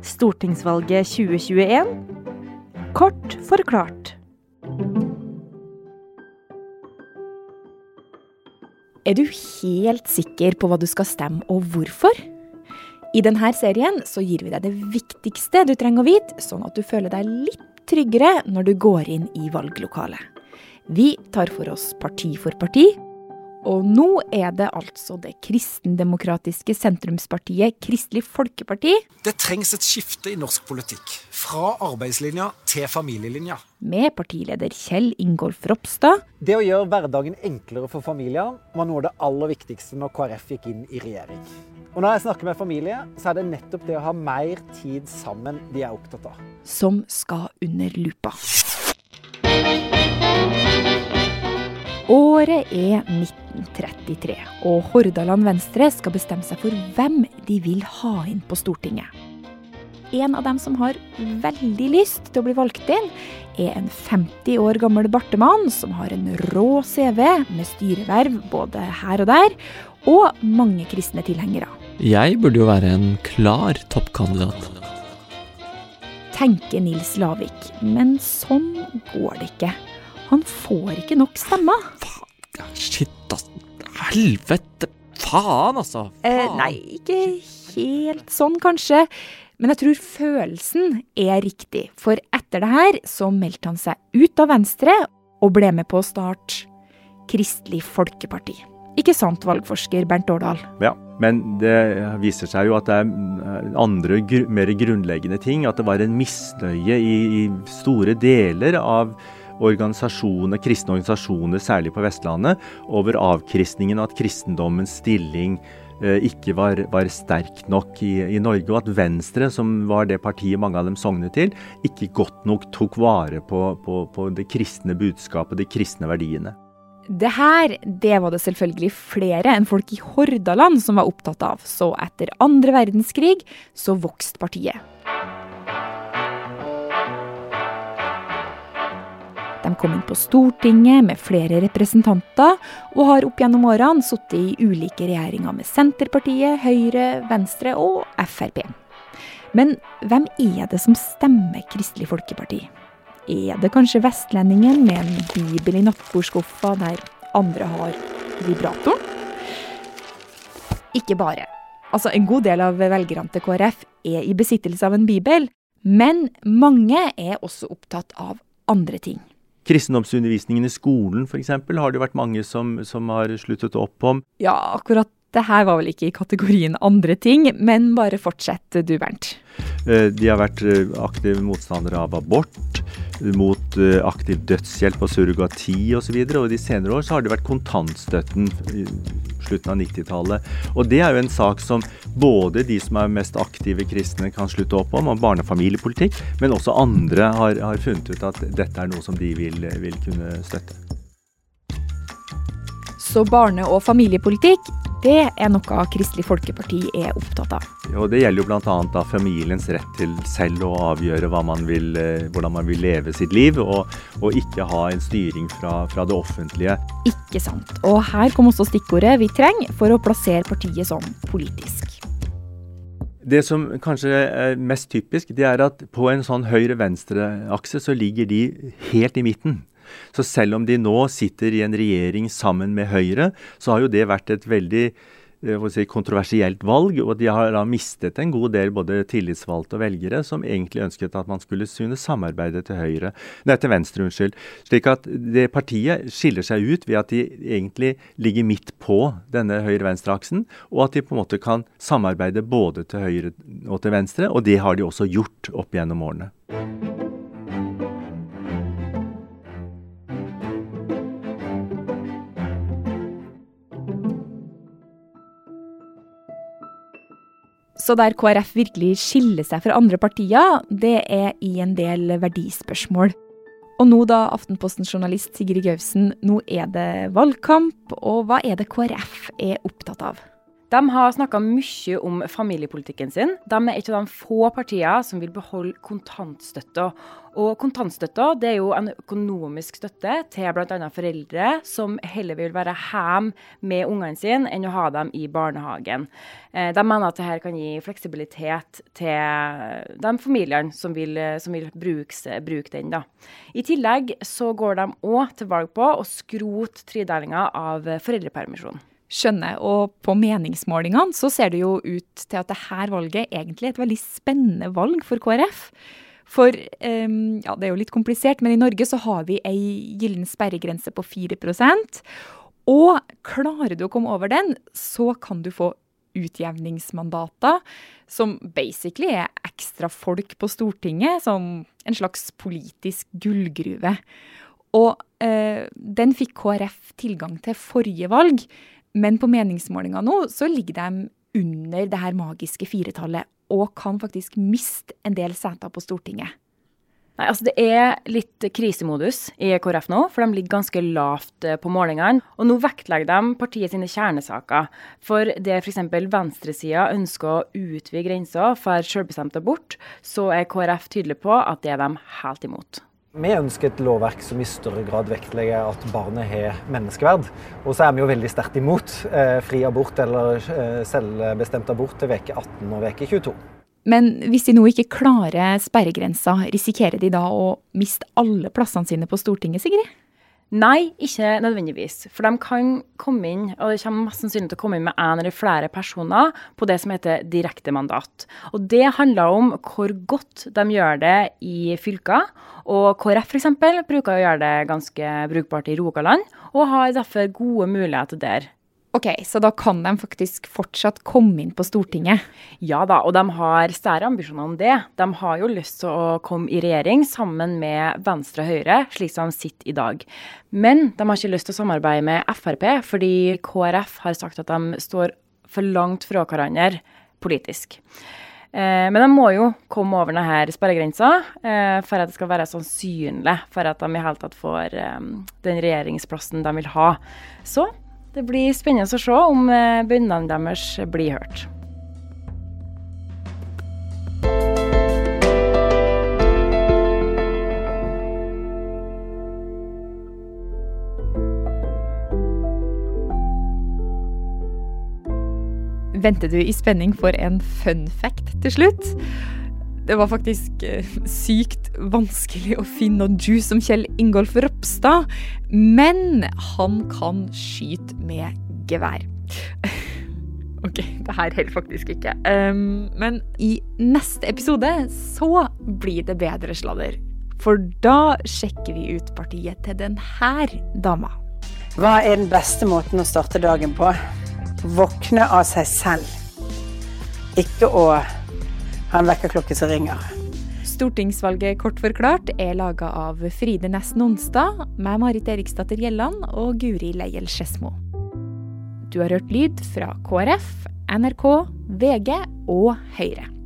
Stortingsvalget 2021 kort forklart. Er du helt sikker på hva du skal stemme, og hvorfor? I denne serien så gir vi deg det viktigste du trenger å vite, sånn at du føler deg litt tryggere når du går inn i valglokalet. Vi tar for oss parti for parti, og nå er det altså det kristendemokratiske sentrumspartiet Kristelig Folkeparti Det trengs et skifte i norsk politikk. Fra arbeidslinja til familielinja. Med partileder Kjell Ingolf Ropstad. Det å gjøre hverdagen enklere for familier var noe av det aller viktigste når KrF gikk inn i regjering. Og når jeg snakker med familie, så er det nettopp det å ha mer tid sammen de er opptatt av. Som skal under lupa. Året er 1933, og Hordaland Venstre skal bestemme seg for hvem de vil ha inn på Stortinget. En av dem som har veldig lyst til å bli valgt inn, er en 50 år gammel bartemann som har en rå CV med styreverv både her og der, og mange kristne tilhengere. Jeg burde jo være en klar toppkandidat. Tenker Nils Lavik, men sånn går det ikke. Han får ikke nok stemmer. Shit, ass. Helvete. Faen, altså. Eh, nei, ikke helt sånn, kanskje. Men jeg tror følelsen er riktig, for etter det her så meldte han seg ut av Venstre og ble med på å starte Kristelig Folkeparti. Ikke sant, valgforsker Bernt Årdal? Ja, men det viser seg jo at det er andre, mer grunnleggende ting. At det var en misnøye i, i store deler av organisasjoner, kristne organisasjoner, særlig på Vestlandet, over avkristningen og at kristendommens stilling eh, ikke var, var sterk nok i, i Norge, og at Venstre, som var det partiet mange av dem sognet til, ikke godt nok tok vare på, på, på det kristne budskapet, de kristne verdiene. Det her det var det selvfølgelig flere enn folk i Hordaland som var opptatt av, så etter andre verdenskrig så vokste partiet. De kom inn på Stortinget med flere representanter, og har opp gjennom årene sittet i ulike regjeringer med Senterpartiet, Høyre, Venstre og Frp. Men hvem er det som stemmer Kristelig Folkeparti? Er det kanskje vestlendingen med en bibel i nattbordskuffa der andre har vibratoren? Ikke bare. Altså, En god del av velgerne til KrF er i besittelse av en bibel, men mange er også opptatt av andre ting. Kristendomsundervisningen i skolen f.eks. har det vært mange som, som har sluttet opp om. Ja, akkurat det her var vel ikke i kategorien andre ting, men bare fortsett du, Bernt. Eh, De har vært eh, aktive motstandere av abort, mot eh, aktiv dødshjelp og surrogati osv. Og, så og i de senere år så har det vært kontantstøtten slutten av 90-tallet. Og det er jo en sak som både de som er mest aktive kristne kan slutte opp om, barne- og familiepolitikk, men også andre har, har funnet ut at dette er noe som de vil, vil kunne støtte. Så barne- og familiepolitikk, det er noe Kristelig Folkeparti er opptatt av. Og Det gjelder jo bl.a. familiens rett til selv å avgjøre man vil, eh, hvordan man vil leve sitt liv, og, og ikke ha en styring fra, fra det offentlige. Ikke sant. Og her kom også stikkordet vi trenger for å plassere partiet sånn politisk. Det som kanskje er mest typisk, det er at på en sånn høyre-venstre-akse så ligger de helt i midten. Så selv om de nå sitter i en regjering sammen med Høyre, så har jo det vært et veldig si, kontroversielt valg, og de har da mistet en god del både tillitsvalgte og velgere som egentlig ønsket at man skulle kunne samarbeide til høyre, nei, til venstre. unnskyld. Slik at det partiet skiller seg ut ved at de egentlig ligger midt på denne høyre-venstre-aksen, og at de på en måte kan samarbeide både til høyre og til venstre, og det har de også gjort opp gjennom årene. Så der KrF virkelig skiller seg fra andre partier, det er i en del verdispørsmål. Og nå da, Aftenposten-journalist Sigrid Gausen, nå er det valgkamp, og hva er det KrF er opptatt av? De har snakka mye om familiepolitikken sin. De er et av de få partiene som vil beholde kontantstøtta. Og kontantstøtta er jo en økonomisk støtte til bl.a. foreldre som heller vil være hjemme med ungene sine enn å ha dem i barnehagen. Eh, de mener at dette kan gi fleksibilitet til de familiene som vil, som vil bruke, bruke, den. Da. I tillegg så går de òg til valg på å skrote tredelinga av foreldrepermisjonen skjønner. Og på meningsmålingene så ser det jo ut til at dette valget egentlig er et veldig spennende valg for KrF. For um, ja, det er jo litt komplisert, men i Norge så har vi ei gyllen sperregrense på 4% Og klarer du å komme over den, så kan du få utjevningsmandater, som basically er ekstra folk på Stortinget, som en slags politisk gullgruve. Og eh, den fikk KrF tilgang til forrige valg, men på meningsmålinga nå så ligger de under det her magiske firetallet og kan faktisk miste en del seter på Stortinget. Nei, altså Det er litt krisemodus i KrF nå, for de ligger ganske lavt eh, på målingene. Og nå vektlegger de partiet sine kjernesaker. For det f.eks. venstresida ønsker å utvide grensa for selvbestemt abort, så er KrF tydelig på at det er de helt imot. Vi ønsker et lovverk som i større grad vektlegger at barnet har menneskeverd. Og så er vi jo veldig sterkt imot eh, fri abort eller eh, selvbestemt abort til veke 18 og veke 22. Men hvis de nå ikke klarer sperregrensa, risikerer de da å miste alle plassene sine på Stortinget, Sigrid? Nei, ikke nødvendigvis. For de kan komme inn, og det kommer mest sannsynlig til å komme inn med en eller flere personer på det som heter direktemandat. Og det handler om hvor godt de gjør det i fylker. Og KrF f.eks. bruker å gjøre det ganske brukbart i Rogaland, og har derfor gode muligheter der. Ok, Så da kan de faktisk fortsatt komme inn på Stortinget? Ja da, og de har større ambisjoner om det. De har jo lyst til å komme i regjering sammen med Venstre og Høyre, slik som de sitter i dag. Men de har ikke lyst til å samarbeide med Frp, fordi KrF har sagt at de står for langt fra hverandre politisk. Eh, men de må jo komme over denne sperregrensa eh, for at det skal være sannsynlig for at de i hele tatt får eh, den regjeringsplassen de vil ha. Så det blir spennende å se om eh, bønnene deres blir hørt. Venter du i spenning for en fun fact til slutt? Det var faktisk eh, sykt vanskelig å finne noen juice om Kjell Ingolf Ropstad, men han kan skyte med gevær. OK, det her holder faktisk ikke. Um, men i neste episode så blir det bedre sladder. For da sjekker vi ut partiet til denne dama. Hva er den beste måten å starte dagen på? Våkne av seg selv. Ikke å ha en vekkerklokke som ringer. Stortingsvalget kort forklart er laga av Fride Næss Nonstad, med Marit Eriksdatter Gjelland og Guri Leiel Skedsmo. Du har hørt lyd fra KrF, NRK, VG og Høyre.